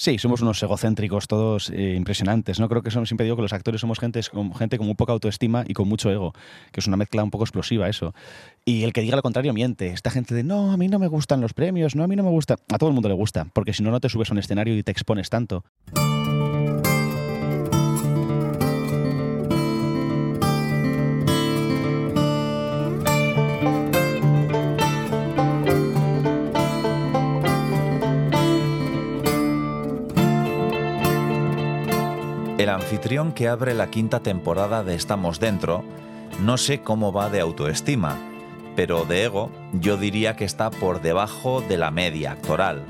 Sí, somos unos egocéntricos todos eh, impresionantes, ¿no? Creo que somos, siempre digo que los actores somos gente, gente con muy poca autoestima y con mucho ego, que es una mezcla un poco explosiva eso. Y el que diga lo contrario miente. Esta gente de, no, a mí no me gustan los premios, no, a mí no me gusta. A todo el mundo le gusta, porque si no, no te subes a un escenario y te expones tanto. Anfitrión que abre la quinta temporada de Estamos Dentro, no sé cómo va de autoestima, pero de ego yo diría que está por debajo de la media actoral.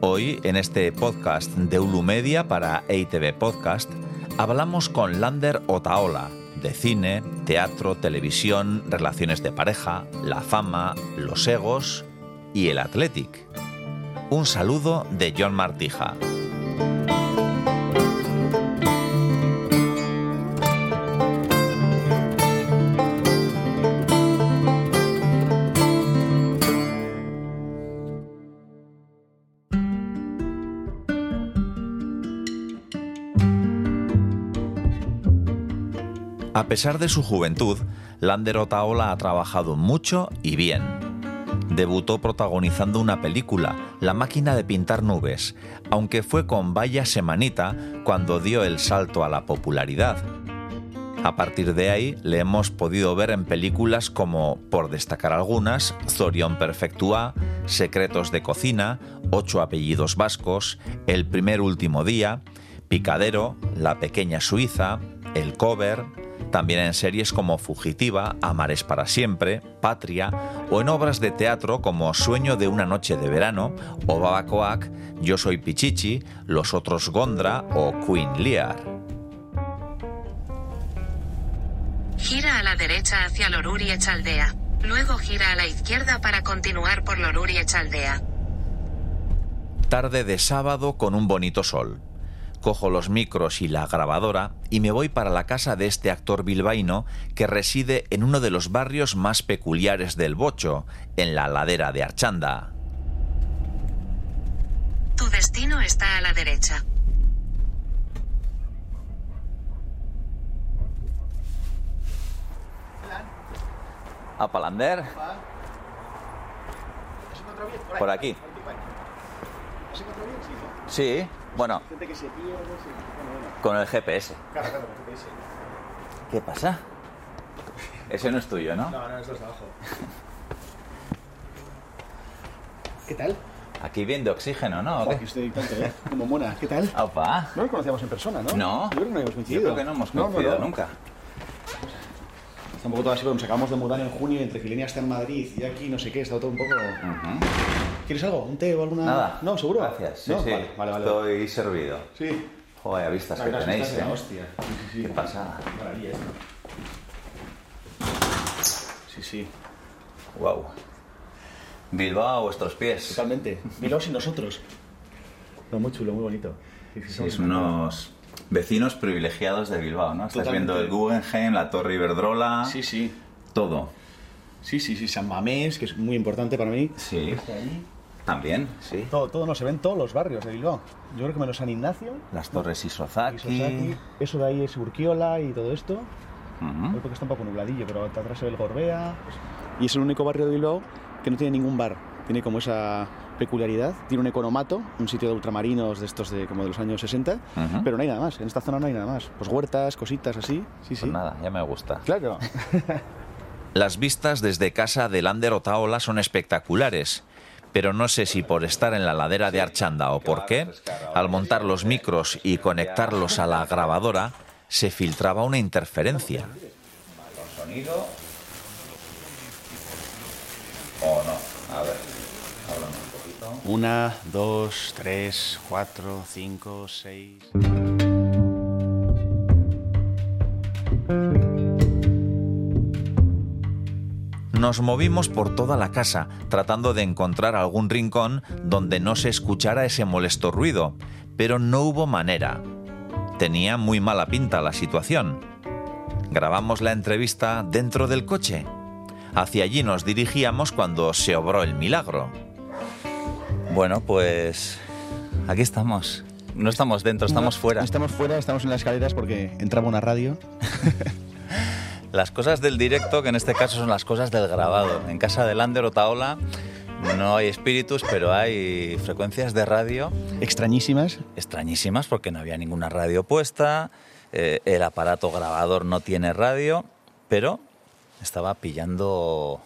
Hoy, en este podcast de Ulu Media para EITV Podcast, hablamos con Lander Otaola, de cine, teatro, televisión, relaciones de pareja, la fama, los egos y el Athletic. Un saludo de John Martija. A pesar de su juventud, Lander Otaola ha trabajado mucho y bien. Debutó protagonizando una película, La máquina de pintar nubes, aunque fue con vaya semanita cuando dio el salto a la popularidad. A partir de ahí le hemos podido ver en películas como, por destacar algunas, Zorion Perfectua, Secretos de Cocina, Ocho Apellidos Vascos, El Primer Último Día, Picadero, La Pequeña Suiza, El Cover, también en series como Fugitiva, Amares para siempre, Patria o en obras de teatro como Sueño de una noche de verano o Babacoac, Yo soy Pichichi, Los otros Gondra o Queen Lear. Gira a la derecha hacia Loruri Echaldea. Luego gira a la izquierda para continuar por Loruri Echaldea. Tarde de sábado con un bonito sol cojo los micros y la grabadora y me voy para la casa de este actor bilbaíno que reside en uno de los barrios más peculiares del Bocho, en la ladera de Archanda. Tu destino está a la derecha. ¿A Palander? Por aquí. Sí, bueno. Con el GPS. Claro, claro, con el GPS. ¿Qué pasa? Ese no es tuyo, ¿no? No, no, es de abajo. ¿Qué tal? Aquí bien de oxígeno, ¿no? Aquí estoy tanto, ¿eh? Como mona. ¿Qué tal? Opa. No nos conocíamos en persona, ¿no? No. Yo creo que no habíamos coincidido. Yo creo que no hemos No, no, coincidido no. nunca. Está un poco todo así porque nos acabamos de mudar en junio entre Gilenia está en Madrid y aquí no sé qué, está todo un poco... Ujú. ¿Quieres algo? ¿Un té o alguna...? Nada. No, ¿seguro? Gracias. Sí, No, sí. Vale, vale, vale. Estoy servido. Sí. Joder, vistas que tenéis, vistas ¿eh? hostia. Sí, sí, sí. Qué pasada. Maravilla esto. Sí, sí. Wow. Bilbao a vuestros pies. Totalmente. Bilbao sin nosotros. No, muy chulo, muy bonito. Sí, es unos vecinos privilegiados de Bilbao, ¿no? Estás Totalmente. viendo el Guggenheim, la Torre Iberdrola, Sí, sí. todo. Sí, sí, sí. San Mamés, que es muy importante para mí. Sí, Está ahí. También, sí. Todo, todo, no, se ven todos los barrios de Bilbao. Yo creo que menos San Ignacio, Las Torres Isozaki. Isosaki, eso de ahí es Urquiola y todo esto. Ujú. Porque está un poco nubladillo, pero atrás se ve el Gorbea. Y es el único barrio de Bilbao que no tiene ningún bar. Tiene como esa peculiaridad. Tiene un economato, un sitio de ultramarinos de estos de como de los años 60, Ujú. pero no hay nada más. En esta zona no hay nada más. Pues huertas, cositas así. Sí, sí. Pues nada, ya me gusta. Claro. Las vistas desde casa de Lander Otaola son espectaculares, pero no sé si por estar en la ladera de Archanda o por qué, al montar los micros y conectarlos a la grabadora, se filtraba una interferencia. sonido o no? A ver. Una, dos, tres, cuatro, cinco, seis. Nos movimos por toda la casa tratando de encontrar algún rincón donde no se escuchara ese molesto ruido, pero no hubo manera. Tenía muy mala pinta la situación. Grabamos la entrevista dentro del coche. Hacia allí nos dirigíamos cuando se obró el milagro. Bueno, pues aquí estamos. No estamos dentro, estamos No, fuera. Estamos fuera, estamos en las escaleras porque entraba una radio. Las cosas del directo, que en este caso son las cosas del grabado. En casa de Lander Otaola no hay espíritus, pero hay frecuencias de radio Extrañísimas. extrañísimas porque no había ninguna radio puesta, eh, el aparato grabador no tiene radio, pero estaba pillando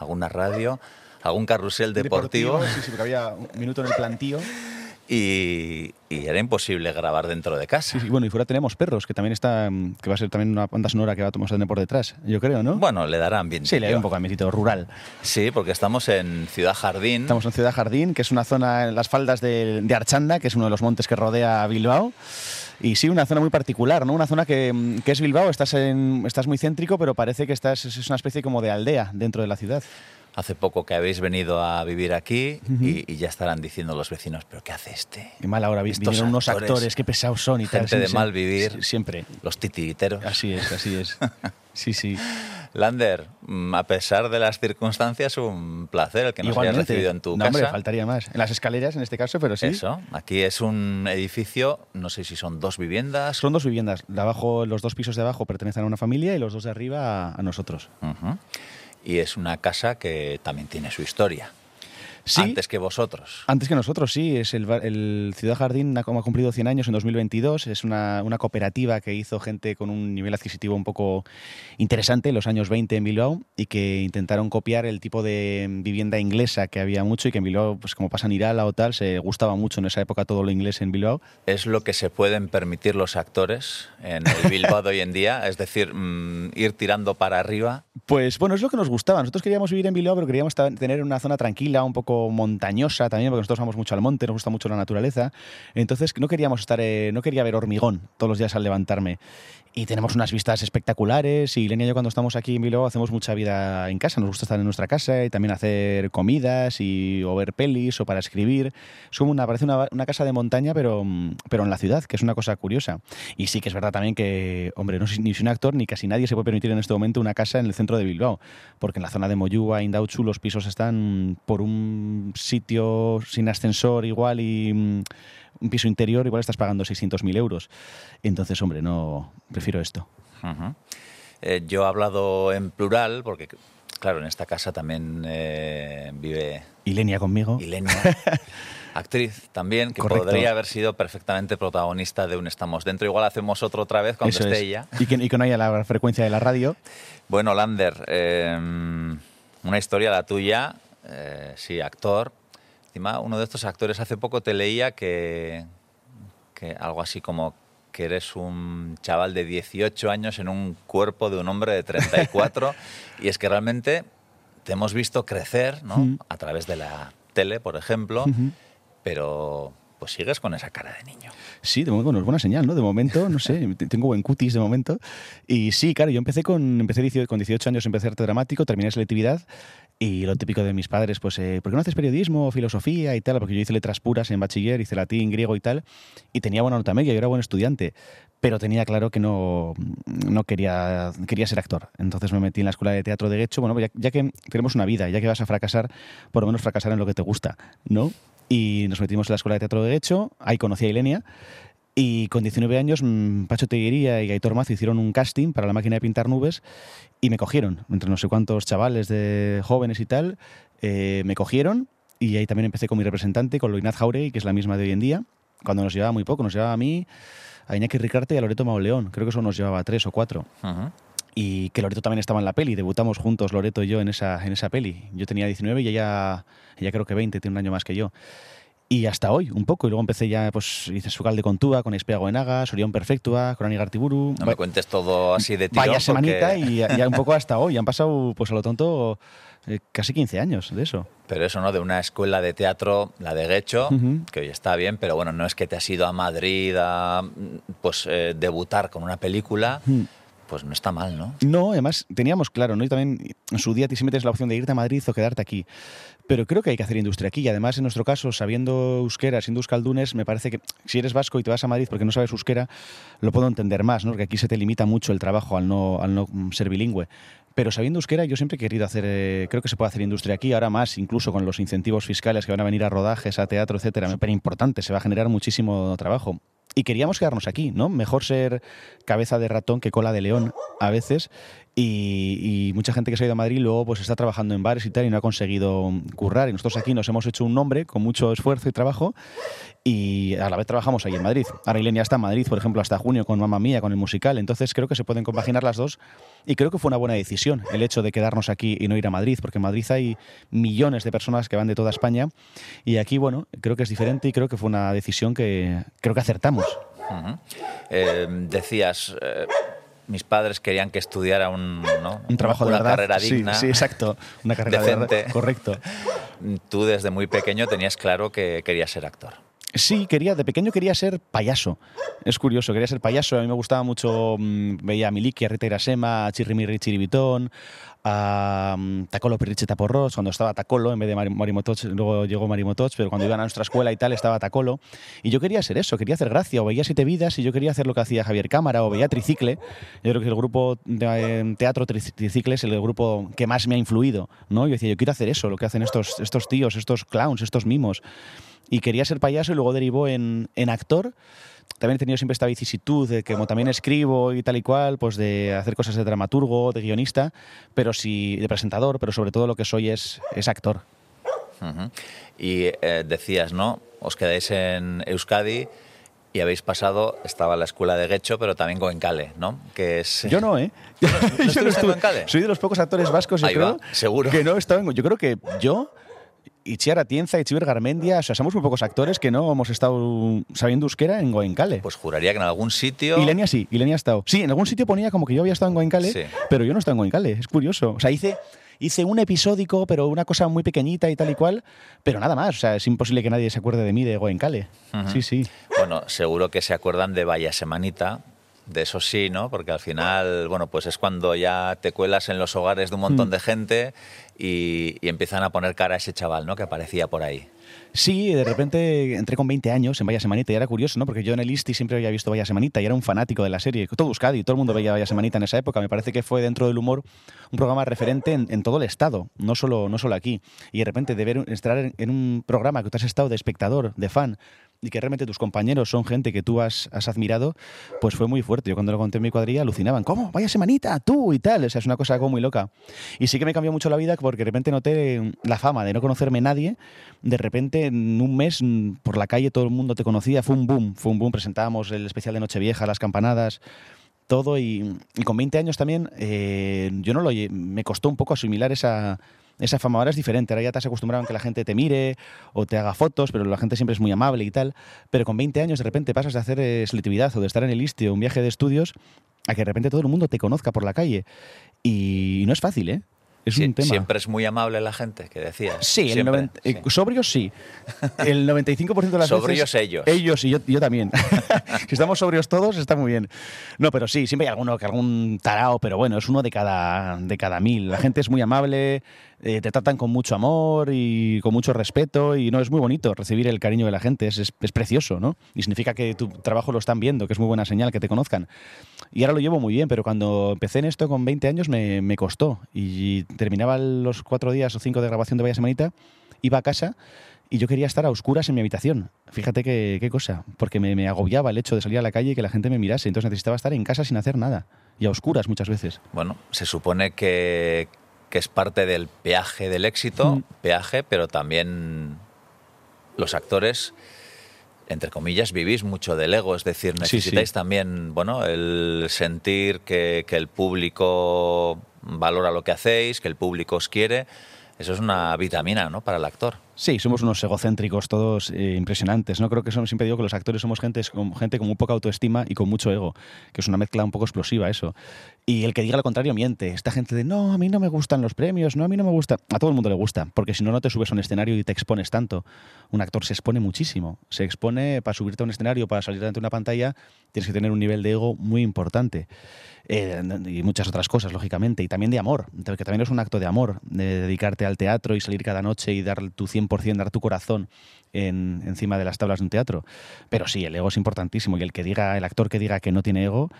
alguna radio, algún carrusel deportivo, Sí, sí, porque había un minuto en el plantío. Y, y era imposible grabar dentro de casa. Sí, sí, bueno, y fuera tenemos perros, que también está, que va a ser también una banda sonora que va a tener por detrás, yo creo, ¿no? Bueno, le dará ambiente. sí, le hay un poco ambientito rural. Sí, porque estamos en Ciudad Jardín. Estamos en Ciudad Jardín, que es una zona en las faldas de, de Archanda, que es uno de los montes que rodea a Bilbao. Y sí, una zona muy particular, ¿no? Una zona que, que es Bilbao, estás, en, estás muy céntrico, pero parece que estás, es una especie como de aldea dentro de la ciudad. Hace poco que habéis venido a vivir aquí y, y ya estarán diciendo los vecinos, pero ¿qué hace este? Y mal ahora, vi- Estos vinieron unos actores, qué pesados son y tal. gente sí, de mal vivir. Siempre. Los titiriteros. Así es, así es. Sí, sí. Lander, mm, a pesar de las circunstancias, un placer el que nos hayas Igualmente. recibido en tu no, casa. hombre, faltaría más. En las escaleras, en este caso, pero sí. Eso, aquí es un edificio, no sé si son dos viviendas. Son dos viviendas. De abajo, los dos pisos de abajo pertenecen a una familia y los dos de arriba a, a nosotros. Ujú. Y es una casa que también tiene su historia. Sí. Antes que vosotros. Antes que nosotros, sí. Es el, el Ciudad Jardín ha, ha cumplido 100 años en 2022. Es una, una cooperativa que hizo gente con un nivel adquisitivo un poco interesante en los años 20 en Bilbao y que intentaron copiar el tipo de vivienda inglesa que había mucho y que en Bilbao, pues como pasa en Irala o tal, se gustaba mucho en esa época todo lo inglés en Bilbao. Es lo que se pueden permitir los actores en el Bilbao de hoy en día, es decir, mm, ir tirando para arriba. Pues bueno, es lo que nos gustaba. Nosotros queríamos vivir en Bilbao, pero queríamos tener una zona tranquila, un poco montañosa también, porque nosotros vamos mucho al monte, nos gusta mucho la naturaleza. Entonces no queríamos estar, eh, no quería ver hormigón todos los días al levantarme. Y tenemos unas vistas espectaculares. Y Lenia y yo cuando estamos aquí en Bilbao hacemos mucha vida en casa. Nos gusta estar en nuestra casa y también hacer comidas y o ver pelis o para escribir. Es como una, parece una, una casa de montaña, pero, mm, pero en la ciudad, que es una cosa curiosa. Y sí que es verdad también que, hombre, no soy ni soy un actor ni casi nadie se puede permitir en este momento una casa en el centro de Bilbao, porque en la zona de Moyúa, Indauchu, los pisos están por un sitio sin ascensor igual y mm, un piso interior igual estás pagando 600.000 euros. Entonces, hombre, no, prefiero esto. Eh, yo he hablado en plural porque, claro, en esta casa también eh, vive Y Lenia conmigo. Ilenia, actriz también, que Correcto. podría haber sido perfectamente protagonista de un Estamos Dentro. Igual hacemos otro otra vez cuando Eso esté es. ella. Y que, y que no haya la frecuencia de la radio. Bueno, Lander, eh, una historia la tuya, eh, sí, actor. Encima, uno de estos actores, hace poco te leía que, que algo así como que eres un chaval de 18 años en un cuerpo de un hombre de 34 y es que realmente te hemos visto crecer, ¿no? A través de la tele, por ejemplo, pero pues sigues con esa cara de niño. Sí, de momento, bueno, es buena señal, ¿no? De momento, no sé, te- tengo buen cutis de momento. Y sí, claro, yo empecé con, empecé 18 con 18 años, empecé arte dramático, terminé selectividad y lo típico de mis padres, pues, eh, ¿por qué no haces periodismo, filosofía y tal? Porque yo hice letras puras en bachiller, hice latín, griego y tal, y tenía buena nota media, yo era buen estudiante, pero tenía claro que no, no quería, quería ser actor. Entonces me metí en la escuela de teatro de Guecho, bueno, ya, que tenemos una vida, ya que vas a fracasar, por lo menos fracasar en lo que te gusta, ¿no? Y nos metimos en la escuela de teatro de Guecho, ahí conocí a Ilenia, y con 19 años, mm, Pacho Teguería y Aitor Mazo hicieron un casting para la máquina de pintar nubes y me cogieron. Entre no sé cuántos chavales de jóvenes y tal, eh, me cogieron y ahí también empecé con mi representante, con Loinaz Jauregui, que es la misma de hoy en día, cuando nos llevaba muy poco, nos llevaba a mí, a Iñaki Ricarte y a Loreto Mauleón. Creo que eso nos llevaba tres o cuatro. Y que Loreto también estaba en la peli, debutamos juntos Loreto y yo en esa, en esa peli. Yo tenía 19 y ella, ella creo que 20, tiene un año más que yo. Y hasta hoy, un poco. Y luego empecé ya, pues hice Sucal de Contúa, con Espea Goenaga, Sorión Perfectua, con Gartiburu. No me cuentes todo así de tirón. Vaya semanita porque- y ya, un poco hasta hoy. Han pasado, pues a lo tonto, eh, casi 15 años de eso. Pero eso, ¿no? De una escuela de teatro, la de Guecho, que hoy está bien, pero bueno, no es que te has ido a Madrid a pues eh, debutar con una película, Mm. Pues no está mal, ¿no? No, además teníamos claro, ¿no? Y también en su día siempre tienes la opción de irte a Madrid o quedarte aquí. Pero creo que hay que hacer industria aquí. Y además, en nuestro caso, sabiendo euskera, siendo euskaldunes, me parece que si eres vasco y te vas a Madrid porque no sabes euskera, lo puedo entender más, ¿no? Porque aquí se te limita mucho el trabajo al no, al no ser bilingüe. Pero sabiendo euskera, yo siempre he querido hacer, eh, creo que se puede hacer industria aquí, ahora más, incluso con los incentivos fiscales que van a venir a rodajes, a teatro, etcétera. Súper importante, se va a generar muchísimo trabajo y queríamos quedarnos aquí, ¿no? Mejor ser cabeza de ratón que cola de león a veces. Y, mucha gente que se ha ido a Madrid luego pues está trabajando en bares y tal y no ha conseguido currar. Y nosotros aquí nos hemos hecho un nombre con mucho esfuerzo y trabajo y a la vez trabajamos ahí en Madrid. Ahora Ilenia está en Madrid, por ejemplo, hasta junio con Mamma Mía, con el musical. Entonces creo que se pueden compaginar las dos y creo que fue una buena decisión el hecho de quedarnos aquí y no ir a Madrid, porque en Madrid hay millones de personas que van de toda España y aquí, bueno, creo que es diferente y creo que fue una decisión que creo que acertamos. Eh, decías, eh, mis padres querían que estudiara un, un trabajo una de carrera digna. Sí, exacto, una carrera decente. correcto. Tú desde muy pequeño tenías claro que querías ser actor. Sí, quería, de pequeño quería ser payaso. Es curioso, quería ser payaso. A mí me gustaba mucho, mm, veía a Miliki, a Rita Irasema, a Chiribitón, a um, Tacolo Pirricheta Porros, cuando estaba Tacolo en vez de Marimotoch, luego llegó Marimotoch, pero cuando iban a nuestra escuela y tal estaba Tacolo. Y yo quería ser eso, quería hacer gracia, o veía Siete Vidas y yo quería hacer lo que hacía Javier Cámara, o veía Tricicle. Yo creo que el grupo de em, teatro Tricicle es el grupo que más me ha influido, ¿no? Yo decía, yo quiero hacer eso, lo que hacen estos, estos tíos, estos clowns, estos mimos. Y quería ser payaso y luego derivó en, en actor también he tenido siempre esta vicisitud de que como también escribo y tal y cual, pues de hacer cosas de dramaturgo, de guionista, pero sí de presentador, pero sobre todo lo que soy es, es actor. Y eh, decías, ¿no? Os quedáis en Euskadi y habéis pasado, estaba la escuela de Guecho, pero también Goenkale, ¿no? Que es... Yo no, ¿eh? ¿No, en Soy de los pocos actores vascos, yo creo, seguro. que no he estado en... Yo creo que yo Itziar Atienza, Itziber Garmendia, o sea, somos muy pocos actores que no hemos estado sabiendo euskera en Goenkale. Pues juraría que en algún sitio... Ilenia sí, Ilenia ha estado. Sí, en algún sitio ponía como que yo había estado en Goenkale, pero yo no he estado en Goenkale, es curioso. O sea, hice, hice un episódico, pero una cosa muy pequeñita y tal y cual, pero nada más. O sea, es imposible que nadie se acuerde de mí de Goenkale. Sí, sí. Bueno, seguro que se acuerdan de Vaya Semanita, de eso sí, ¿no? Porque al final, bueno, pues es cuando ya te cuelas en los hogares de un montón mm. de gente y, empiezan a poner cara a ese chaval, ¿no? Que aparecía por ahí. Sí, de repente entré con 20 años en Vaya Semanita y era curioso, ¿no? Porque yo en el ISTI siempre había visto Vaya Semanita y era un fanático de la serie. Todo Euskadi, todo el mundo veía Vaya Semanita en esa época. Me parece que fue dentro del humor un programa referente en, todo el estado, no solo, no solo aquí. Y de repente de ver, estar en un programa que tú has estado de espectador, de fan, y que realmente tus compañeros son gente que tú has, admirado, pues fue muy fuerte. Yo cuando lo conté en mi cuadrilla alucinaban, ¿cómo? Vaya semanita, tú y tal. O sea, es una cosa como muy loca. Y sí que me cambió mucho la vida porque de repente noté la fama de no conocerme nadie. De repente, en un mes, por la calle todo el mundo te conocía. Fue un boom, fue un boom. Presentábamos el especial de Nochevieja, las campanadas todo y, con 20 años también eh, yo no lo me costó un poco asimilar esa esa fama ahora es diferente. Ahora ya te has acostumbrado a que la gente te mire o te haga fotos, pero la gente siempre es muy amable y tal. Pero con 20 años de repente pasas de hacer eh, selectividad o de estar en el ISTE o un viaje de estudios a que de repente todo el mundo te conozca por la calle. Y no es fácil, ¿eh? Es un tema. Siempre es muy amable la gente, que decías. Sí, el eh, sobrios sí. El 95% de las sobrios ellos. Ellos y yo, yo también. si estamos sobrios todos, está muy bien. No, pero sí, siempre hay alguno, que algún tarao, pero bueno, es uno de cada, de cada mil. La gente es muy amable, eh, te tratan con mucho amor y con mucho respeto y no es muy bonito recibir el cariño de la gente, es, es, precioso, ¿no? Y significa que tu trabajo lo están viendo, que es muy buena señal que te conozcan. Y ahora lo llevo muy bien, pero cuando empecé en esto con 20 años me, me costó y terminaba los cuatro días o cinco de grabación de Vaya Semanita, iba a casa y yo quería estar a oscuras en mi habitación. Fíjate qué, qué cosa, porque me, me, agobiaba el hecho de salir a la calle y que la gente me mirase. Entonces necesitaba estar en casa sin hacer nada y a oscuras muchas veces. Bueno, se supone que, que es parte del peaje del éxito, mm. peaje, pero también los actores, entre comillas, vivís mucho del ego, es decir, necesitáis también, bueno, el sentir que, que el público valora lo que hacéis, que el público os quiere. Eso es una vitamina, ¿no? Para el actor. Sí, somos unos egocéntricos todos eh, impresionantes. No creo que somos, siempre digo que los actores somos gente, gente con muy poca autoestima y con mucho ego, que es una mezcla un poco explosiva eso. Y el que diga lo contrario miente. Esta gente de no, a mí no me gustan los premios, no, a mí no me gusta. A todo el mundo le gusta, porque si no, no te subes a un escenario y te expones tanto. Un actor se expone muchísimo. Se expone para subirte a un escenario, para salir ante una pantalla, tienes que tener un nivel de ego muy importante. Eh, y muchas otras cosas, lógicamente, y también de amor, que también es un acto de amor, de dedicarte al teatro y salir cada noche y dar tu 100%, dar tu corazón en, encima de las tablas de un teatro. Pero sí, el ego es importantísimo y el que diga, el actor que diga que no tiene ego,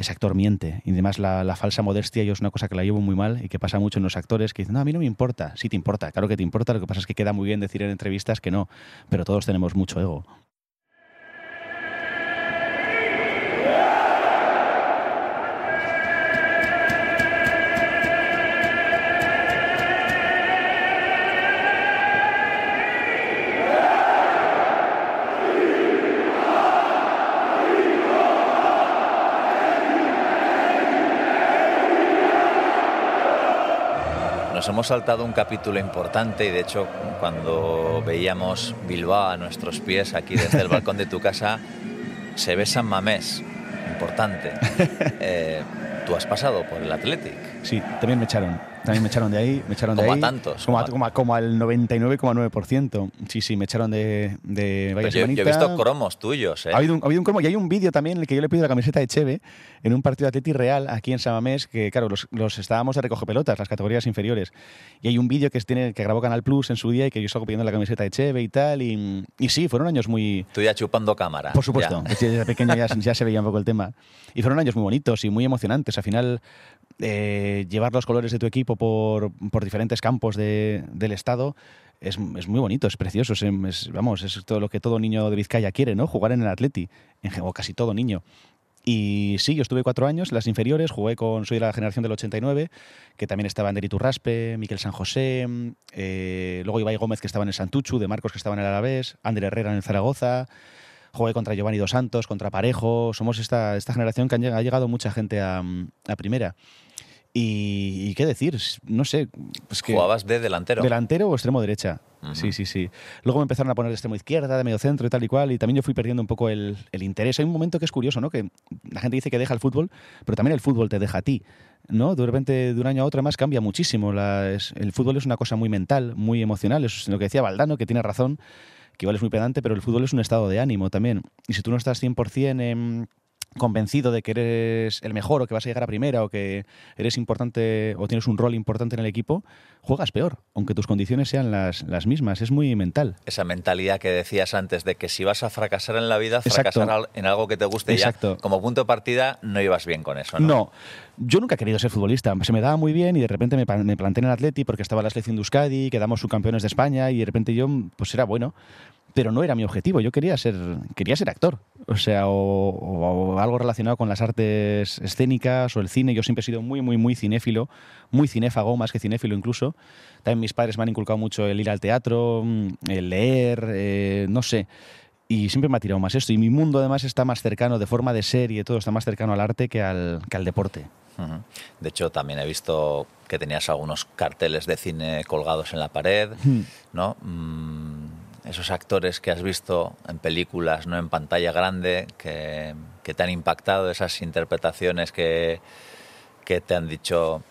ese actor miente. Y además la, falsa modestia yo es una cosa que la llevo muy mal y que pasa mucho en los actores que dicen, no, a mí no me importa. Sí te importa, claro que te importa, lo que pasa es que queda muy bien decir en entrevistas que no, pero todos tenemos mucho ego. Hemos saltado un capítulo importante y de hecho cuando veíamos Bilbao a nuestros pies aquí desde el balcón de tu casa, se ve San Mamés, importante. Eh, Tú has pasado por el Athletic. Sí, también me echaron. También me echaron de ahí. Me echaron como de ahí. a tantos. Como, como, como al 99,9%. Sí, sí, me echaron de, de vaya yo, yo, he visto cromos tuyos. ¿eh? Ha, habido un, ha habido un cromo y hay un vídeo también en el que yo le pido la camiseta de Cheve en un partido de Athletic Real aquí en Samamés, que claro, los, los estábamos de recoge pelotas, las categorías inferiores. Y hay un vídeo que, tiene, que grabó Canal Plus en su día y que yo salgo pidiendo la camiseta de Cheve y tal. Y, y sí, fueron años muy. Tú ya chupando cámara. Por supuesto. Ya. Desde pequeño ya, ya se veía un poco el tema. Y fueron años muy bonitos y muy emocionantes. Al final eh, llevar los colores de tu equipo por, por diferentes campos de, del estado es, es, muy bonito, es precioso, es, es, vamos, es todo lo que todo niño de Vizcaya quiere, ¿no? Jugar en el Atleti, en, o casi todo niño. Y sí, yo estuve cuatro años las inferiores, jugué con, soy de la generación del 89, que también estaba en Raspe, Miquel San José, eh, luego Ibai Gómez que estaba en el Santuchu, de Marcos que estaba en el Alavés, Ander Herrera en el Zaragoza, jugué contra Giovanni Dos Santos, contra Parejo, somos esta, esta generación que han, ha llegado mucha gente a, a primera. Y, y, qué decir, no sé. Es que ¿Jugabas de delantero? Delantero o extremo derecha. Uh -huh. Sí, sí, sí. Luego me empezaron a poner de extremo izquierda, de medio centro y tal y cual, y también yo fui perdiendo un poco el, el, interés. Hay un momento que es curioso, ¿no? Que la gente dice que deja el fútbol, pero también el fútbol te deja a ti, ¿no? De repente, de un año a otro, más cambia muchísimo. La, es, el fútbol es una cosa muy mental, muy emocional. Es lo que decía Valdano, que tiene razón, que igual es muy pedante, pero el fútbol es un estado de ánimo también. Y si tú no estás 100% en convencido de que eres el mejor o que vas a llegar a primera o que eres importante o tienes un rol importante en el equipo, juegas peor, aunque tus condiciones sean las, las mismas. Es muy mental. Esa mentalidad que decías antes de que si vas a fracasar en la vida, fracasar Exacto. en algo que te guste Exacto. ya. Como punto de partida, no ibas bien con eso, ¿no? No. Yo nunca he querido ser futbolista. Se me daba muy bien y de repente me, me planté en el Atleti porque estaba la selección de Euskadi, quedamos subcampeones de España y de repente yo, pues era bueno pero no era mi objetivo. Yo quería ser, quería ser actor, o sea, o, o, o, algo relacionado con las artes escénicas o el cine. Yo siempre he sido muy, muy, muy cinéfilo, muy cinéfago, más que cinéfilo incluso. También mis padres me han inculcado mucho el ir al teatro, el leer, eh, no sé. Y siempre me ha tirado más esto. Y mi mundo además está más cercano, de forma de ser y de todo, está más cercano al arte que al, que al deporte. Uh -huh. De hecho, también he visto que tenías algunos carteles de cine colgados en la pared, Hmm. ¿no? Mm, esos actores que has visto en películas, no en pantalla grande, que, que te han impactado, esas interpretaciones que, que, te han dicho,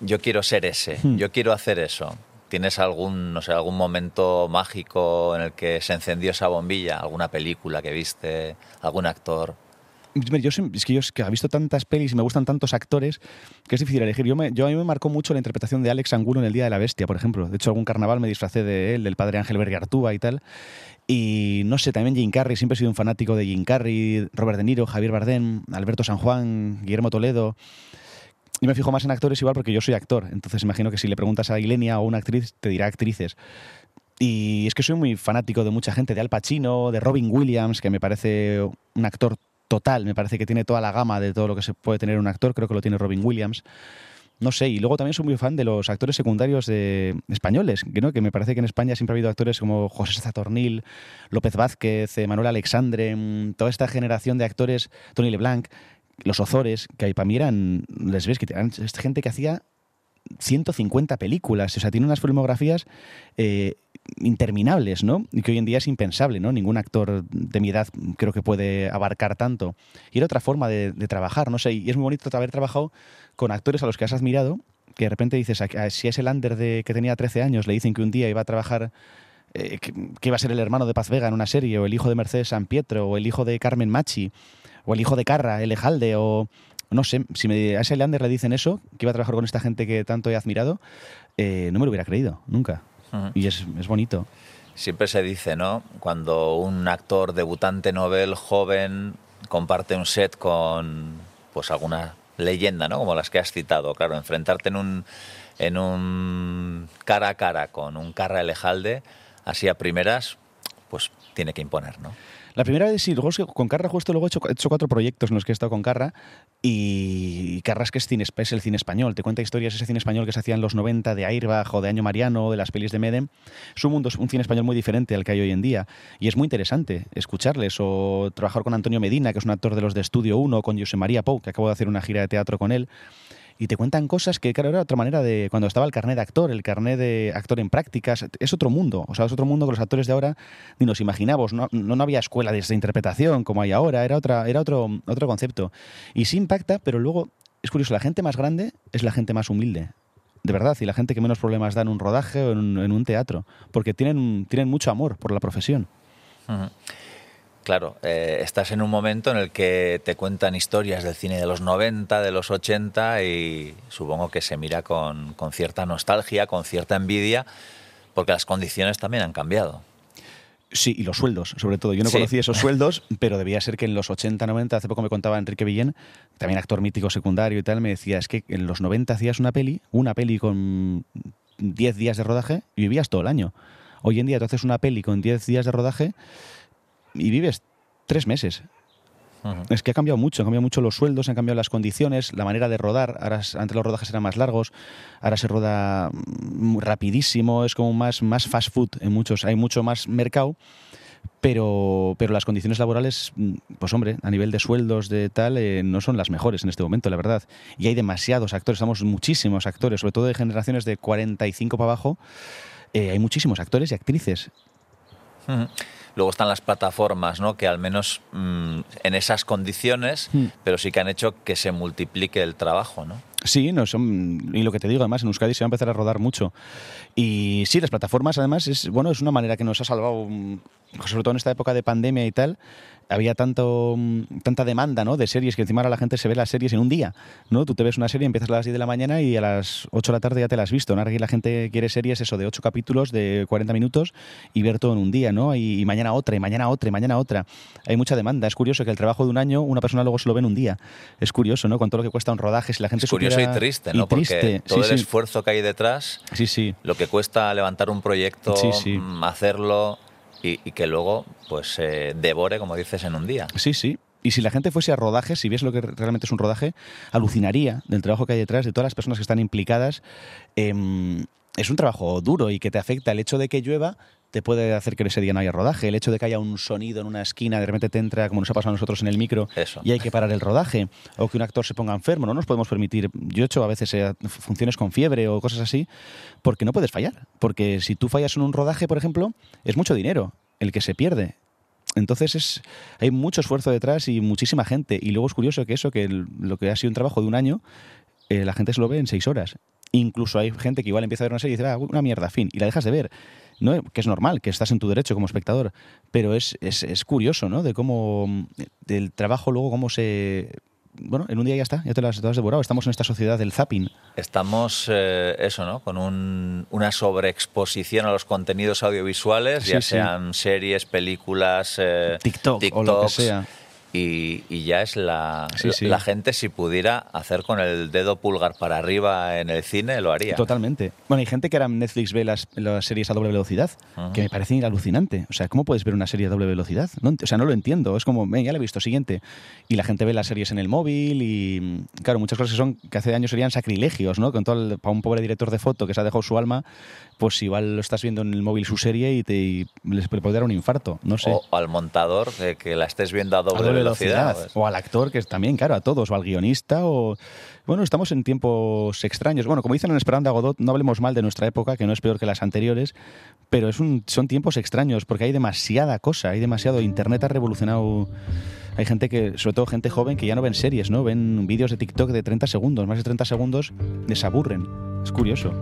yo quiero ser ese, Hmm. yo quiero hacer eso. ¿Tienes algún, no sé, algún momento mágico en el que se encendió esa bombilla? ¿Alguna película que viste? ¿Algún actor? Yo, es que yo es que he visto tantas pelis y me gustan tantos actores que es difícil elegir. Yo, me, yo a mí me marcó mucho la interpretación de Alex Angulo en El Día de la Bestia, por ejemplo. De hecho, algún carnaval me disfracé de él, del padre Ángel Bergartúa y tal. Y no sé, también Jim Carrey, siempre he sido un fanático de Jim Carrey, Robert De Niro, Javier Bardem, Alberto San Juan, Guillermo Toledo. Y me fijo más en actores igual porque yo soy actor. Entonces imagino que si le preguntas a Ilenia o una actriz, te dirá actrices. Y es que soy muy fanático de mucha gente, de Al Pacino, de Robin Williams, que me parece un actor total, me parece que tiene toda la gama de todo lo que se puede tener un actor, creo que lo tiene Robin Williams. No sé, y luego también soy muy fan de los actores secundarios de, españoles, ¿no? que me parece que en España siempre ha habido actores como José Zatornil, López Vázquez, eh, Manuel Alexandre, mm, toda esta generación de actores, Tony LeBlanc, los Ozores, que para mí eran, les ves, que eran gente que hacía 150 películas, o sea, tiene unas filmografías eh, interminables, ¿no? Y que hoy en día es impensable, ¿no? Ningún actor de mi edad creo que puede abarcar tanto. Y era otra forma de, trabajar, no sé, y es muy bonito haber trabajado con actores a los que has admirado, que de repente dices, si a ese Lander de que tenía 13 años le dicen que un día iba a trabajar eh, que, iba a ser el hermano de Paz Vega en una serie, o el hijo de Mercedes San Pietro, o el hijo de Carmen Machi, o el hijo de Carra, el Ejalde, o no sé, si me, a ese Lander le dicen eso, que iba a trabajar con esta gente que tanto he admirado, eh, no me lo hubiera creído, nunca. Y es, bonito. Siempre se dice, ¿no? Cuando un actor debutante novel joven comparte un set con pues alguna leyenda, ¿no? Como las que has citado, claro, enfrentarte en un en un cara a cara con un Carra Elejalde, así a primeras, pues tiene que imponer, ¿no? La primera vez sí, luego con Carra justo luego he hecho, cuatro proyectos en los que he estado con Carra y Carra es que es, cine, es el cine español, te cuenta historias ese cine español que se hacía en los 90 de Airbag o de Año Mariano, de las pelis de Medem. Es un mundo, un cine español muy diferente al que hay hoy en día y es muy interesante escucharles o trabajar con Antonio Medina, que es un actor de los de Estudio 1, con José María Pou, que acabo de hacer una gira de teatro con él y te cuentan cosas que, claro, era otra manera de cuando estaba el carnet de actor, el carnet de actor en prácticas, es otro mundo, o sea, es otro mundo que los actores de ahora ni nos imaginamos, no, no, había escuela de interpretación como hay ahora, era, otra, era otro, otro concepto. Y sí impacta, pero luego, es curioso, la gente más grande es la gente más humilde. De verdad, y la gente que menos problemas da en un rodaje o en un, teatro, porque tienen, tienen mucho amor por la profesión. Claro, eh, estás en un momento en el que te cuentan historias del cine de los 90, de los 80 y supongo que se mira con, cierta nostalgia, con cierta envidia, porque las condiciones también han cambiado. Sí, y los sueldos, sobre todo. Yo no conocía esos sueldos, pero debía ser que en los 80, 90, hace poco me contaba Enrique Villén, también actor mítico secundario y tal, me decía, es que en los 90 hacías una peli, una peli con 10 días de rodaje y vivías todo el año. Hoy en día tú haces una peli con 10 días de rodaje y vives tres meses. Es que ha cambiado mucho, han cambiado mucho los sueldos, han cambiado las condiciones, la manera de rodar. Ahora, antes los rodajes eran más largos, ahora se roda mm, rapidísimo, es como más, más fast food en muchos, hay mucho más mercado. Pero, pero las condiciones laborales, mm, pues hombre, a nivel de sueldos, de tal, eh, no son las mejores en este momento, la verdad. Y hay demasiados actores, estamos muchísimos actores, sobre todo de generaciones de 45 para abajo, eh, hay muchísimos actores y actrices. Luego están las plataformas, ¿no? que al menos mm, en esas condiciones, hmm. pero sí que han hecho que se multiplique el trabajo. ¿no? Sí, no son, y lo que te digo, además, en Euskadi se va a empezar a rodar mucho. Y sí, las plataformas, además, es, bueno, es una manera que nos ha salvado, mm, sobre todo en esta época de pandemia y tal, había tanto, mm, tanta demanda ¿no? de series que encima ahora la gente se ve las series en un día. ¿no? Tú te ves una serie, empiezas a las 10 de la mañana y a las 8 de la tarde ya te la has visto. ¿no? Aquí la gente quiere series eso de 8 capítulos de 40 minutos y ver todo en un día, ¿no? Y, mañana otra, y mañana otra, y mañana otra. Hay mucha demanda. Es curioso que el trabajo de un año una persona luego se lo ve en un día. Es curioso, ¿no? Con todo lo que cuesta un rodaje, si la gente Es curioso y triste, ¿no? Porque todo el esfuerzo que hay detrás, sí, sí. lo que cuesta levantar un proyecto, mm, hacerlo y, que luego pues se devore, como dices, en un día. Sí, sí. Y si la gente fuese a rodaje, si ves lo que realmente es un rodaje, alucinaría del trabajo que hay detrás, de todas las personas que están implicadas. Em, es un trabajo duro y que te afecta el hecho de que llueva, te puede hacer que ese día no haya rodaje. El hecho de que haya un sonido en una esquina, de repente te entra, como nos ha pasado a nosotros en el micro, y hay que parar el rodaje. O que un actor se ponga enfermo. No nos podemos permitir. Yo he hecho a veces eh, funciones con fiebre o cosas así, porque no puedes fallar. Porque si tú fallas en un rodaje, por ejemplo, es mucho dinero el que se pierde. Entonces es, hay mucho esfuerzo detrás y muchísima gente. Y luego es curioso que eso, que lo que ha sido un trabajo de un año, eh, la gente se lo ve en seis horas. Incluso hay gente que igual empieza a ver una serie y dice, ah, una mierda, fin, y la dejas de ver. ¿No? que es normal, que estás en tu derecho como espectador, pero es, es, es curioso, ¿no? De cómo, del trabajo luego, cómo se bueno, en un día ya está, ya te lo has, devorado. Estamos en esta sociedad del zapping. Estamos, eh, eso, ¿no? Con un, una sobreexposición a los contenidos audiovisuales, ya sean series, películas, eh, TikTok o lo que sea y, ya es la, la gente si pudiera hacer con el dedo pulgar para arriba en el cine lo haría. Totalmente. Bueno, hay gente que ahora en Netflix ve las, las series a doble velocidad, que me parece alucinante. O sea, ¿cómo puedes ver una serie a doble velocidad? o sea, no lo entiendo. Es como, ya la he visto, siguiente. Y la gente ve las series en el móvil y, claro, muchas cosas que son que hace años serían sacrilegios, ¿no? Con todo para un pobre director de foto que se ha dejado su alma, pues igual lo estás viendo en el móvil su serie y te les puede dar un infarto, no sé. O al montador que la estés viendo a doble velocidad. velocidad. O al actor, que es también, claro, a todos, o al guionista, o... Bueno, estamos en tiempos extraños. Bueno, como dicen en Esperando a Godot, no hablemos mal de nuestra época, que no es peor que las anteriores, pero es un, son tiempos extraños, porque hay demasiada cosa, hay demasiado... Internet ha revolucionado... Hay gente que, sobre todo gente joven, que ya no ven series, ¿no? Ven vídeos de TikTok de 30 segundos, más de 30 segundos, les aburren. Es curioso.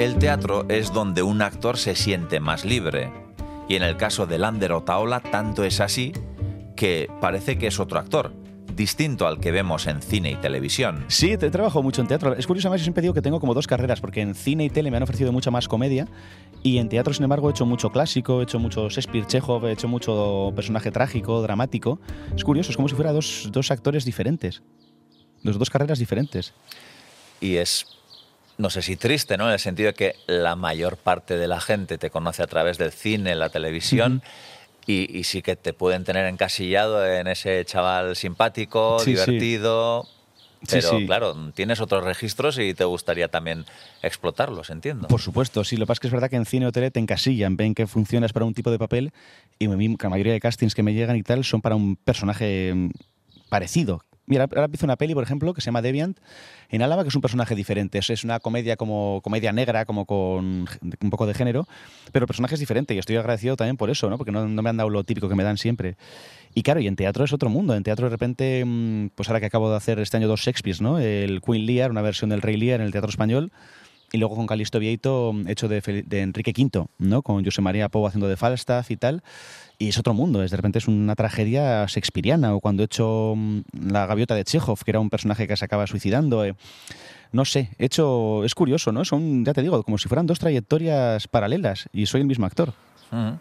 El teatro es donde un actor se siente más libre. Y en el caso de Lander Otaola, tanto es así que parece que es otro actor, distinto al que vemos en cine y televisión. Sí, te trabajo mucho en teatro. Es curioso, además, yo siempre digo que tengo como dos carreras, porque en cine y tele me han ofrecido mucha más comedia, y en teatro, sin embargo, he hecho mucho clásico, he hecho mucho Shakespeare, Chekhov, he hecho mucho personaje trágico, dramático. Es curioso, es como si fuera dos, dos actores diferentes. Dos, dos carreras diferentes. Y es, no sé si triste, ¿no? En el sentido de que la mayor parte de la gente te conoce a través del cine, la televisión. Y, y sí que te pueden tener encasillado en ese chaval simpático, Sí, divertido. Sí, Pero sí. claro, tienes otros registros y te gustaría también explotarlos, entiendo. Por supuesto, sí. Lo que pasa es que es verdad que en cine o tele te encasillan, ven que funcionas para un tipo de papel y la mayoría de castings que me llegan y tal son para un personaje mm, parecido. Mira, ahora empiezo una peli, por ejemplo, que se llama Deviant, en Álava, que es un personaje diferente. Es, una comedia como comedia negra, como con un poco de género, pero el personaje es diferente y estoy agradecido también por eso, ¿no? Porque no, no me han dado lo típico que me dan siempre. Y claro, y en teatro es otro mundo. En teatro de repente, mm, pues ahora que acabo de hacer este año dos Shakespeares, ¿no? El Queen Lear, una versión del Rey Lear en el teatro español, y luego con Calisto Vieito, mm, hecho de, de Enrique V, ¿no? Con José María Pou haciendo de Falstaff y tal. Y es otro mundo, es de repente es una tragedia shakespeariana. O cuando he hecho mm, La gaviota de Chekhov, que era un personaje que se acaba suicidando. eh. No sé, he hecho. Es curioso, ¿no? Son, ya te digo, como si fueran dos trayectorias paralelas y soy el mismo actor. Ujú.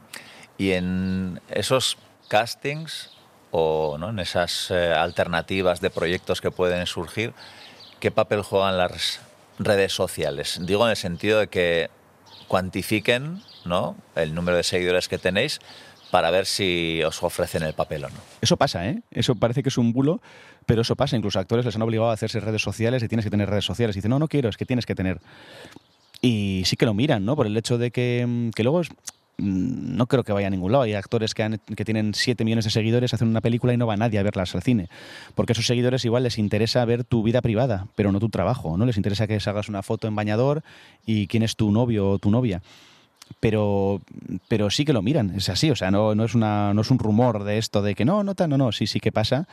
Y en esos castings o ¿no? en esas eh, alternativas de proyectos que pueden surgir, ¿qué papel juegan las redes sociales? Digo en el sentido de que cuantifiquen ¿no? el número de seguidores que tenéis para ver si os ofrecen el papel o no. Eso pasa, ¿eh? Eso parece que es un bulo, pero eso pasa. Incluso actores les han obligado a hacerse redes sociales y tienes que tener redes sociales. Y dicen, no, no quiero, es que tienes que tener. Y sí que lo miran, ¿no? Por el hecho de que, mm, que luego es- no creo que vaya a ningún lado. Hay actores que, han- que tienen 7 millones de seguidores, hacen una película y no va nadie a verlas al cine. Porque a esos seguidores igual les interesa ver tu vida privada, pero no tu trabajo, ¿no? Les interesa que hagas una foto en bañador y quién es tu novio o tu novia pero, pero sí que lo miran, es así, o sea, no, no, es una, no es un rumor de esto de que no, no, no, no, sí, sí que pasa.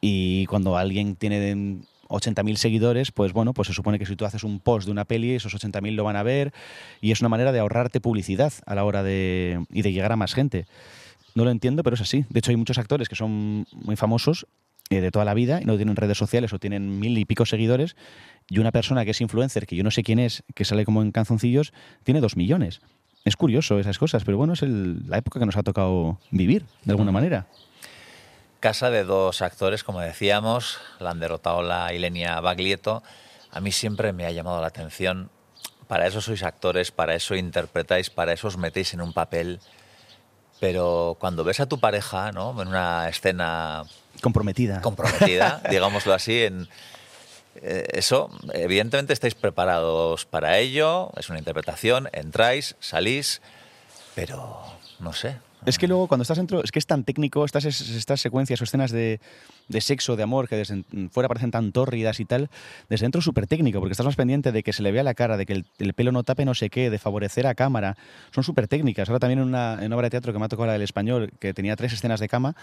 Y cuando alguien tiene 80.000 seguidores, pues bueno, pues se supone que si tú haces un post de una peli, esos 80.000 lo van a ver y es una manera de ahorrarte publicidad a la hora de, y de llegar a más gente. No lo entiendo, pero es así. De hecho, hay muchos actores que son muy famosos eh, de toda la vida y no tienen redes sociales o tienen mil y pico seguidores y una persona que es influencer, que yo no sé quién es, que sale como en canzoncillos, tiene dos millones. Es curioso esas cosas, pero bueno, es el- la época que nos ha tocado vivir, de alguna manera. Casa de dos actores, como decíamos, Lander Otaola y Lenia Baglietto. A mí siempre me ha llamado la atención. Para eso sois actores, para eso interpretáis, para eso os metéis en un papel. Pero cuando ves a tu pareja, ¿no? En una escena Comprometida. comprometida, digámoslo así, en eh, eso, evidentemente estáis preparados para ello, es una interpretación, entráis, salís, pero no sé. Es que luego cuando estás dentro, es que es tan técnico, estas, estas secuencias o escenas de, de sexo, de amor, que desde fuera parecen tan tórridas y tal, desde dentro es súper técnico, porque estás más pendiente de que se le vea la cara, de que el, el pelo no tape no sé qué, de favorecer a cámara. Son súper técnicas. Ahora también en una, en obra de teatro que me ha tocado la del español, que tenía tres escenas de cama,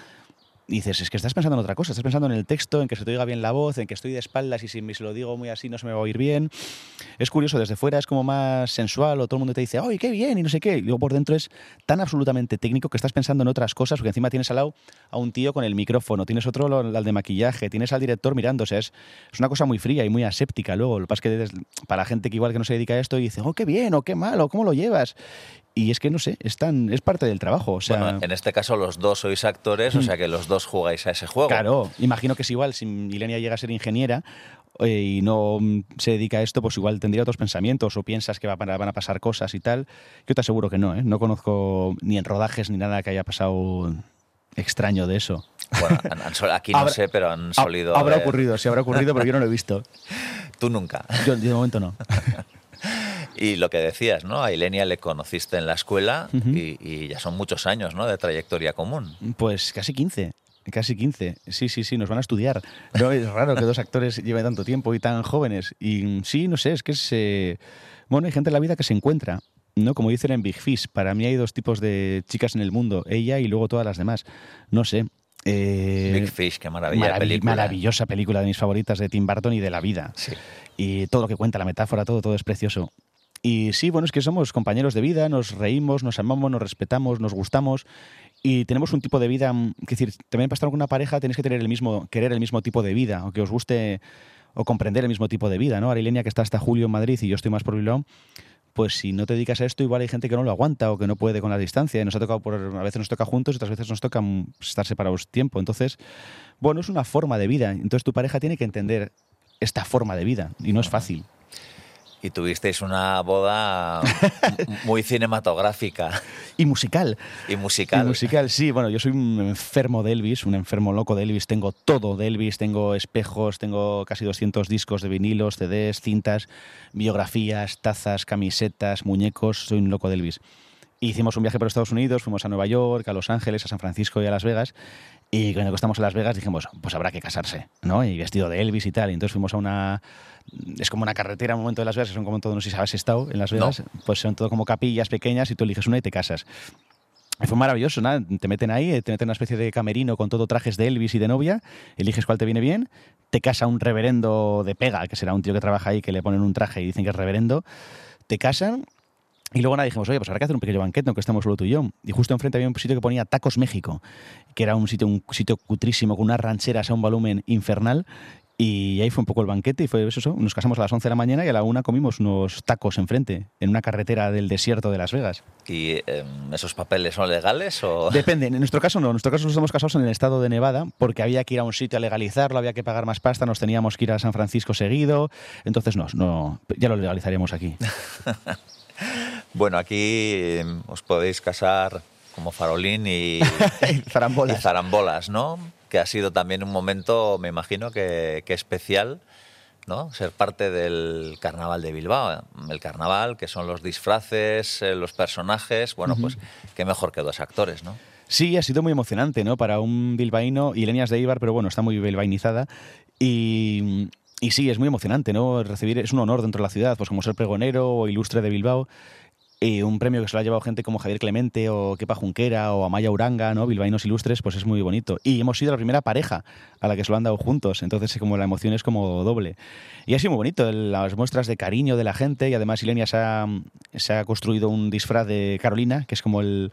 dices, es que estás pensando en otra cosa, estás pensando en el texto, en que se te oiga bien la voz, en que estoy de espaldas y si me se lo digo muy así no se me va a oír bien. Es curioso, desde fuera es como más sensual o todo el mundo te dice, ¡ay, qué bien! y no sé qué. Y luego por dentro es tan absolutamente técnico que estás pensando en otras cosas, porque encima tienes al lado a un tío con el micrófono, tienes otro al de maquillaje, tienes al director mirando, es, es una cosa muy fría y muy aséptica luego. Lo que pasa es que para la gente que igual que no se dedica a esto y dice, ¡oh, qué bien! o qué mal! o ¿cómo lo llevas? Y es que no sé, es, tan, es parte del trabajo. O sea, bueno, en este caso los dos sois actores, o sea que los dos jugáis a ese juego. Claro, imagino que es igual, si Ilenia llega a ser ingeniera eh, y no mm, se dedica a esto, pues igual tendría otros pensamientos o piensas que va- van a pasar cosas y tal. Yo te aseguro que no, ¿eh? No conozco ni en rodajes ni nada que haya pasado extraño de eso. Bueno, han- han aquí no Habrá- sé, pero han Ha- solido. Habrá haber- ocurrido, sí, habrá ocurrido, pero yo no lo he visto. Tú nunca. Yo de momento no. Y lo que decías, ¿no? A Ilenia le conociste en la escuela y, y ya son muchos años, ¿no? De trayectoria común. Pues casi 15. Casi 15. Sí, sí, sí, nos van a estudiar. No, es raro que dos actores lleven tanto tiempo y tan jóvenes. Y sí, no sé, es que es. eh, Bueno, hay gente en la vida que se encuentra. ¿no? Como dicen en Big Fish, para mí hay dos tipos de chicas en el mundo, ella y luego todas las demás. No sé. eh, Big Fish, qué maravilla película. Maravillosa película de mis favoritas de Tim Burton y de la vida. Sí. Y todo lo que cuenta, la metáfora, todo, todo es precioso. Y sí, bueno, es que somos compañeros de vida, nos reímos, nos amamos, nos respetamos, nos gustamos y tenemos un tipo de vida, mm, es decir, también para estar con una pareja tenéis que tener el mismo, querer el mismo tipo de vida, o que os guste o comprender el mismo tipo de vida, ¿no? Arilenia, que está hasta julio en Madrid y yo estoy más por Bilbao, pues si no te dedicas a esto, igual hay gente que no lo aguanta o que no puede con la distancia. Y nos ha tocado por, a veces nos toca juntos y otras veces nos toca mm, estar separados tiempo. Entonces, bueno, es una forma de vida. Entonces tu pareja tiene que entender esta forma de vida y no es fácil. Y tuvisteis una boda muy cinematográfica Y musical. y musical. Y musical, sí. Bueno, yo soy un enfermo de Elvis, un enfermo loco de Elvis. Tengo todo de Elvis, tengo espejos, tengo casi 200 discos de vinilos, CDs, cintas, biografías, tazas, camisetas, muñecos. Soy un loco de Elvis. Hicimos un viaje por Estados Unidos, fuimos a Nueva York, a Los Ángeles, a San Francisco y a Las Vegas. Y cuando estamos en Las Vegas dijimos, pues habrá que casarse, ¿no? Y vestido de Elvis y tal. Y entonces fuimos a una... Es como una carretera, un momento de Las Vegas, son como todo, no sé si sabes, estado en Las No. Vegas. Pues son todo como capillas pequeñas y tú eliges una y te casas. Y Fue maravilloso, nada, te meten ahí, te meten en una especie de camerino con todo trajes de Elvis y de novia, eliges cuál te viene bien, te casa un reverendo de pega, que será un tío que trabaja ahí, que le ponen un traje y dicen que es reverendo, te casan y luego nada, dijimos, oye, pues habrá que hacer un pequeño banquete, aunque estemos solo tú y yo. Y justo enfrente había un sitio que ponía Tacos México, que era un sitio, un sitio cutrísimo, con unas rancheras a un volumen infernal. Y ahí fue un poco el banquete y fue eso, eso, nos casamos a las 11 de la mañana y a la una comimos unos tacos enfrente, en una carretera del desierto de Las Vegas. ¿Y em, esos papeles son legales o...? Depende, en nuestro caso no, en nuestro caso nos estamos casados en el estado de Nevada porque había que ir a un sitio a legalizarlo, había que pagar más pasta, nos teníamos que ir a San Francisco seguido, entonces no, no ya lo legalizaríamos aquí. Bueno, aquí em, os podéis casar como farolín y, Zarambolas. y zarambolas, ¿no? Que ha sido también un momento, me imagino, que, que especial, ¿no? Ser parte del carnaval de Bilbao. El carnaval, que son los disfraces, eh, los personajes, bueno, pues qué mejor que dos actores, ¿no? Sí, ha sido muy emocionante, ¿no? Para un bilbaíno, y Lenias de Ibar, pero bueno, está muy bilbainizada. Y, y sí, es muy emocionante, ¿no? Recibir, es un honor dentro de la ciudad, pues como ser pregonero o ilustre de Bilbao. Y un premio que se lo ha llevado gente como Javier Clemente o Kepa Junquera o Amaya Uranga, ¿no? Bilbaínos ilustres, pues es muy bonito. Y hemos sido la primera pareja a la que se lo han dado juntos, entonces como la emoción es como doble. Y ha sido muy bonito, las muestras de cariño de la gente y además Ilenia se ha, se ha construido un disfraz de Carolina, que es como el,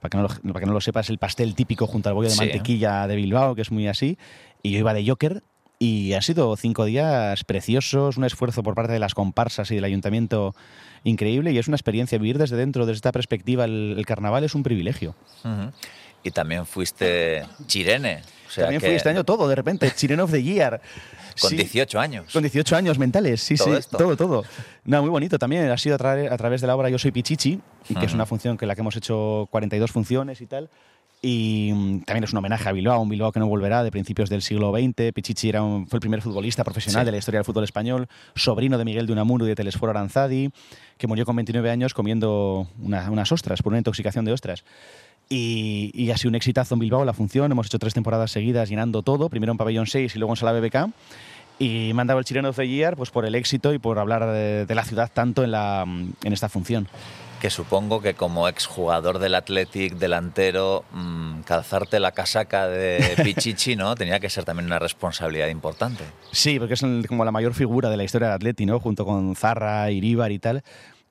para que no lo, para que no lo sepas, el pastel típico junto al bollo de Sí. mantequilla de Bilbao, que es muy así. Y yo iba de Joker y han sido cinco días preciosos, un esfuerzo por parte de las comparsas y del ayuntamiento increíble y es una experiencia vivir desde dentro, desde esta perspectiva, el, el carnaval es un privilegio. Y también fuiste chirene. O sea También que fui este año todo, de repente, Chireno of the Year. Con Sí. 18 años. Con 18 años mentales, sí, Todo sí, esto. todo, todo. No, muy bonito también. Ha sido a, tra- a través de la obra Yo soy Pichichi, y que es una función que la que hemos hecho 42 funciones y tal. Y mm, también es un homenaje a Bilbao, un Bilbao que no volverá de principios del siglo XX. Pichichi era un- fue el primer futbolista profesional Sí. de la historia del fútbol español, sobrino de Miguel de Unamuno y de Telesforo Aranzadi, que murió con 29 años comiendo una- unas ostras, por una intoxicación de ostras. Y, y ha sido un exitazo en Bilbao la función. Hemos hecho tres temporadas seguidas llenando todo, primero en Pabellón 6 y luego en Sala BBK. Y me han dado el Chileno Year pues, por el éxito y por hablar de, de la ciudad tanto en, la, en esta función. Que supongo que como exjugador del Athletic, delantero, mm, calzarte la casaca de Pichichi, ¿no? Tenía que ser también una responsabilidad importante. Sí, porque es como la mayor figura de la historia del Atleti, ¿no? Junto con Zarra, Iríbar y tal.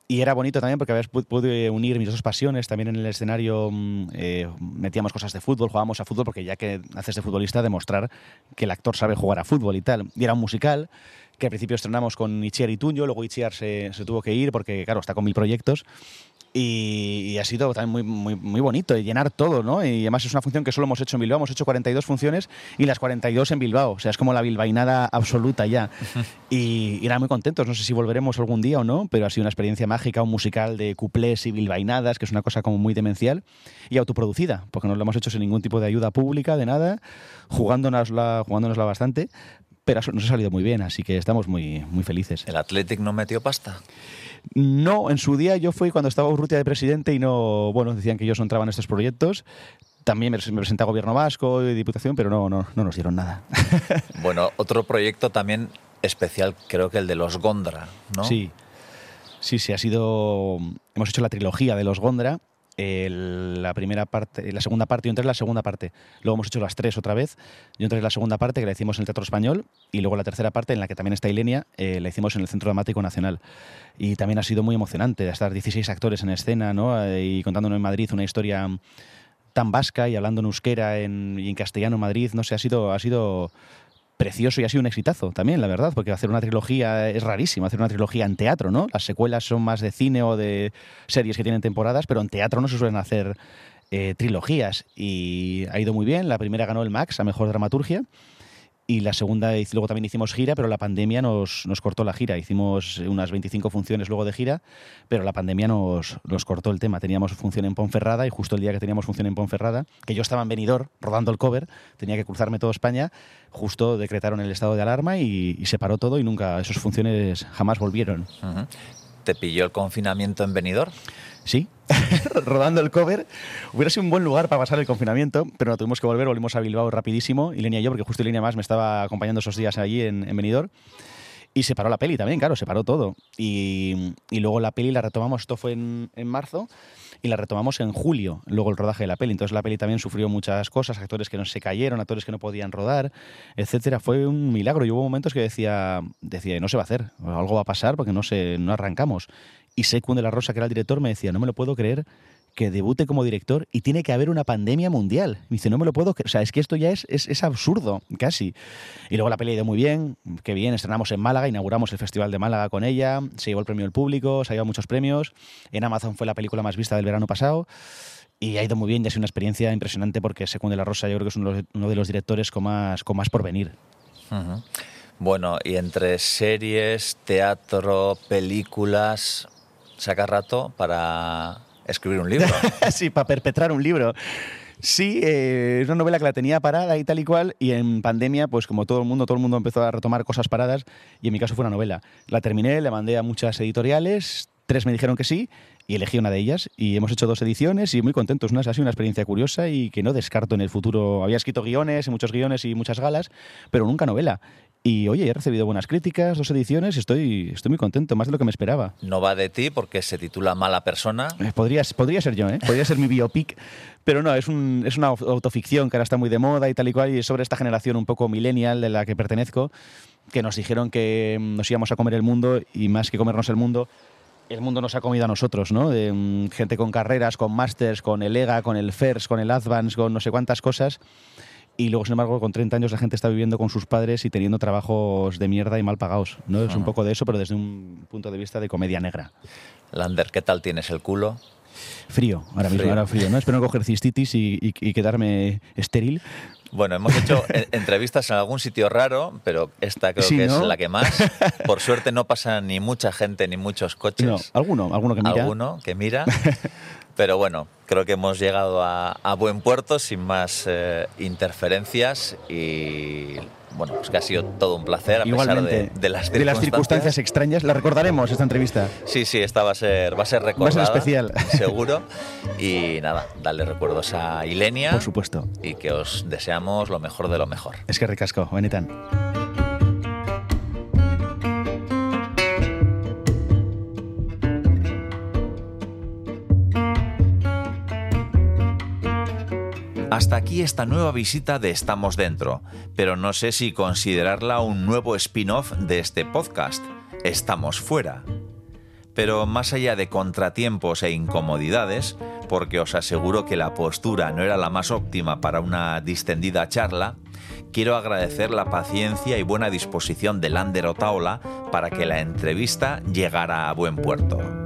Y era bonito también porque pu- pude unir mis dos pasiones. También en el escenario mm, eh, metíamos cosas de fútbol, jugábamos a fútbol, porque ya que haces de futbolista, demostrar que el actor sabe jugar a fútbol y tal. Y era un musical que al principio estrenamos con Itziar y Tuño, luego Itziar se, se tuvo que ir porque, claro, está con mil proyectos. Y, ha sido también muy, muy, muy bonito, llenar todo, ¿no? Y además es una función que solo hemos hecho en Bilbao, hemos hecho 42 funciones y las 42 en Bilbao, o sea, es como la bilbainada absoluta ya. y, y nada, muy contentos, no sé si volveremos algún día o no, pero ha sido una experiencia mágica, un musical de cuplés y bilbainadas, que es una cosa como muy demencial y autoproducida, porque no lo hemos hecho sin ningún tipo de ayuda pública, de nada, jugándonosla, jugándonosla bastante, pero nos ha salido muy bien, así que estamos muy, muy felices. ¿El Athletic no metió pasta? No, en su día yo fui cuando estaba Urrutia de presidente y no, bueno, decían que ellos no entraban en estos proyectos. También me presenté a Gobierno Vasco y Diputación, pero no, no, no nos dieron nada. bueno, otro proyecto también especial, creo que el de los Gondra, ¿no? Sí, sí, sí, ha sido... Hemos hecho la trilogía de los Gondra la primera parte, la segunda parte, yo entré en la segunda parte. Luego hemos hecho las tres otra vez. Yo entré en la segunda parte que la hicimos en el Teatro Español y luego la tercera parte en la que también está Ilenia, eh, la hicimos en el Centro Dramático Nacional. Y también ha sido muy emocionante estar 16 actores en escena ¿no? Eh, y contándonos en Madrid una historia tan vasca y hablando en euskera en, y en castellano en Madrid. No sé, ha sido, ha sido precioso y ha sido un exitazo también, la verdad, porque hacer una trilogía es rarísimo, hacer una trilogía en teatro, ¿no? Las secuelas son más de cine o de series que tienen temporadas, pero en teatro no se suelen hacer eh, trilogías y ha ido muy bien. La primera ganó el Max a Mejor Dramaturgia y la segunda, luego también hicimos gira, pero la pandemia nos, nos, cortó la gira. Hicimos unas 25 funciones luego de gira, pero la pandemia nos, nos, cortó el tema. Teníamos función en Ponferrada y justo el día que teníamos función en Ponferrada, que yo estaba en Benidorm rodando el cover, tenía que cruzarme toda España, justo decretaron el estado de alarma y, se paró todo y nunca, esas funciones jamás volvieron. ¿Te pilló el confinamiento en Benidorm? Sí, rodando el cover. Hubiera sido un buen lugar para pasar el confinamiento, pero no tuvimos que volver, volvimos a Bilbao rapidísimo, y Línea y yo, porque justo Línea más me estaba acompañando esos días allí en, en Benidorm. Y se paró la peli también, claro, se paró todo. Y, y luego la peli la retomamos, esto fue en, en, marzo, y la retomamos en julio, luego el rodaje de la peli. Entonces la peli también sufrió muchas cosas, actores que no se cayeron, actores que no podían rodar, etcétera. Fue un milagro. Y hubo momentos que decía, decía, no se va a hacer, algo va a pasar porque no, se, no arrancamos. Y Secund la Rosa, que era el director, me decía, no me lo puedo creer que debute como director y tiene que haber una pandemia mundial. Me dice, no me lo puedo. O sea, es que esto ya es, es, absurdo, casi. Y luego la peli ha ido muy bien, qué bien, estrenamos en Málaga, inauguramos el Festival de Málaga con ella, se llevó el premio del público, se ha llevado muchos premios. En Amazon fue la película más vista del verano pasado. Y ha ido muy bien y ha sido una experiencia impresionante porque Secund de la Rosa yo creo que es uno de los directores con más, con más por venir. Bueno, y entre series, teatro, películas, saca rato para escribir un libro. sí, para perpetrar un libro. Sí, eh, es una novela que la tenía parada y tal y cual, y en pandemia, pues como todo el mundo, todo el mundo empezó a retomar cosas paradas, y en mi caso fue una novela. La terminé, le mandé a muchas editoriales, tres me dijeron que sí, y elegí una de ellas, y hemos hecho dos ediciones, y muy contentos. Una ha sido una experiencia curiosa y que no descarto en el futuro. Había escrito guiones, muchos guiones y muchas galas, pero nunca novela. Y oye, he recibido buenas críticas, dos ediciones, estoy, estoy muy contento, más de lo que me esperaba. No va de ti porque se titula Mala Persona. Eh, podría, podría ser yo, ¿eh? podría ser mi biopic, pero no, es, un, es una autoficción que ahora está muy de moda y tal y cual, y es sobre esta generación un poco millennial de la que pertenezco, que nos dijeron que mm, nos íbamos a comer el mundo y más que comernos el mundo, el mundo nos ha comido a nosotros, ¿no? De, mm, gente con carreras, con másters, con el EGA, con el FERS, con el Advance, con no sé cuántas cosas y luego, sin embargo, con 30 años la gente está viviendo con sus padres y teniendo trabajos de mierda y mal pagados. ¿no? Es un poco de eso, pero desde un punto de vista de comedia negra. Lander, ¿qué tal tienes el culo? Frío, ahora mismo, ahora frío, ¿no? Espero no coger cistitis y, quedarme estéril. Bueno, hemos hecho entrevistas en algún sitio raro, pero esta creo que es la que más. Por suerte no pasa ni mucha gente ni muchos coches. No, alguno, alguno que mira. Alguno que mira. Pero bueno, creo que hemos llegado a, buen puerto sin más eh, interferencias y bueno, pues que ha sido todo un placer a pesar de, de, las de, las circunstancias extrañas. La recordaremos esta entrevista. Sí, sí, esta va a ser va a ser recordada. Va a ser especial, seguro. Y nada, darle recuerdos a Ilenia. Por supuesto. Y que os deseamos lo mejor de lo mejor. Es que ricasco, Benetan. Hasta aquí esta nueva visita de Estamos Dentro, pero no sé si considerarla un nuevo spin-off de este podcast, Estamos Fuera. Pero más allá de contratiempos e incomodidades, porque os aseguro que la postura no era la más óptima para una distendida charla, quiero agradecer la paciencia y buena disposición de Lander Otaola para que la entrevista llegara a buen puerto.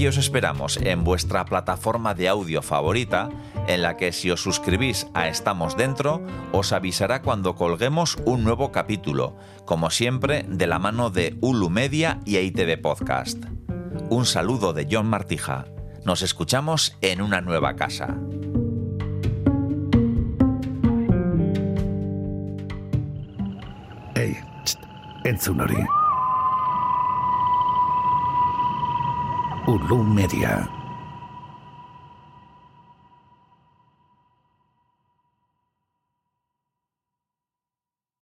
Aquí os esperamos en vuestra plataforma de audio favorita, en la que si os suscribís a Estamos Dentro, os avisará cuando colguemos un nuevo capítulo, como siempre de la mano de Ulu Media y ITV Podcast. Un saludo de John Martija. Nos escuchamos en una nueva casa. Hori. Ulu Media.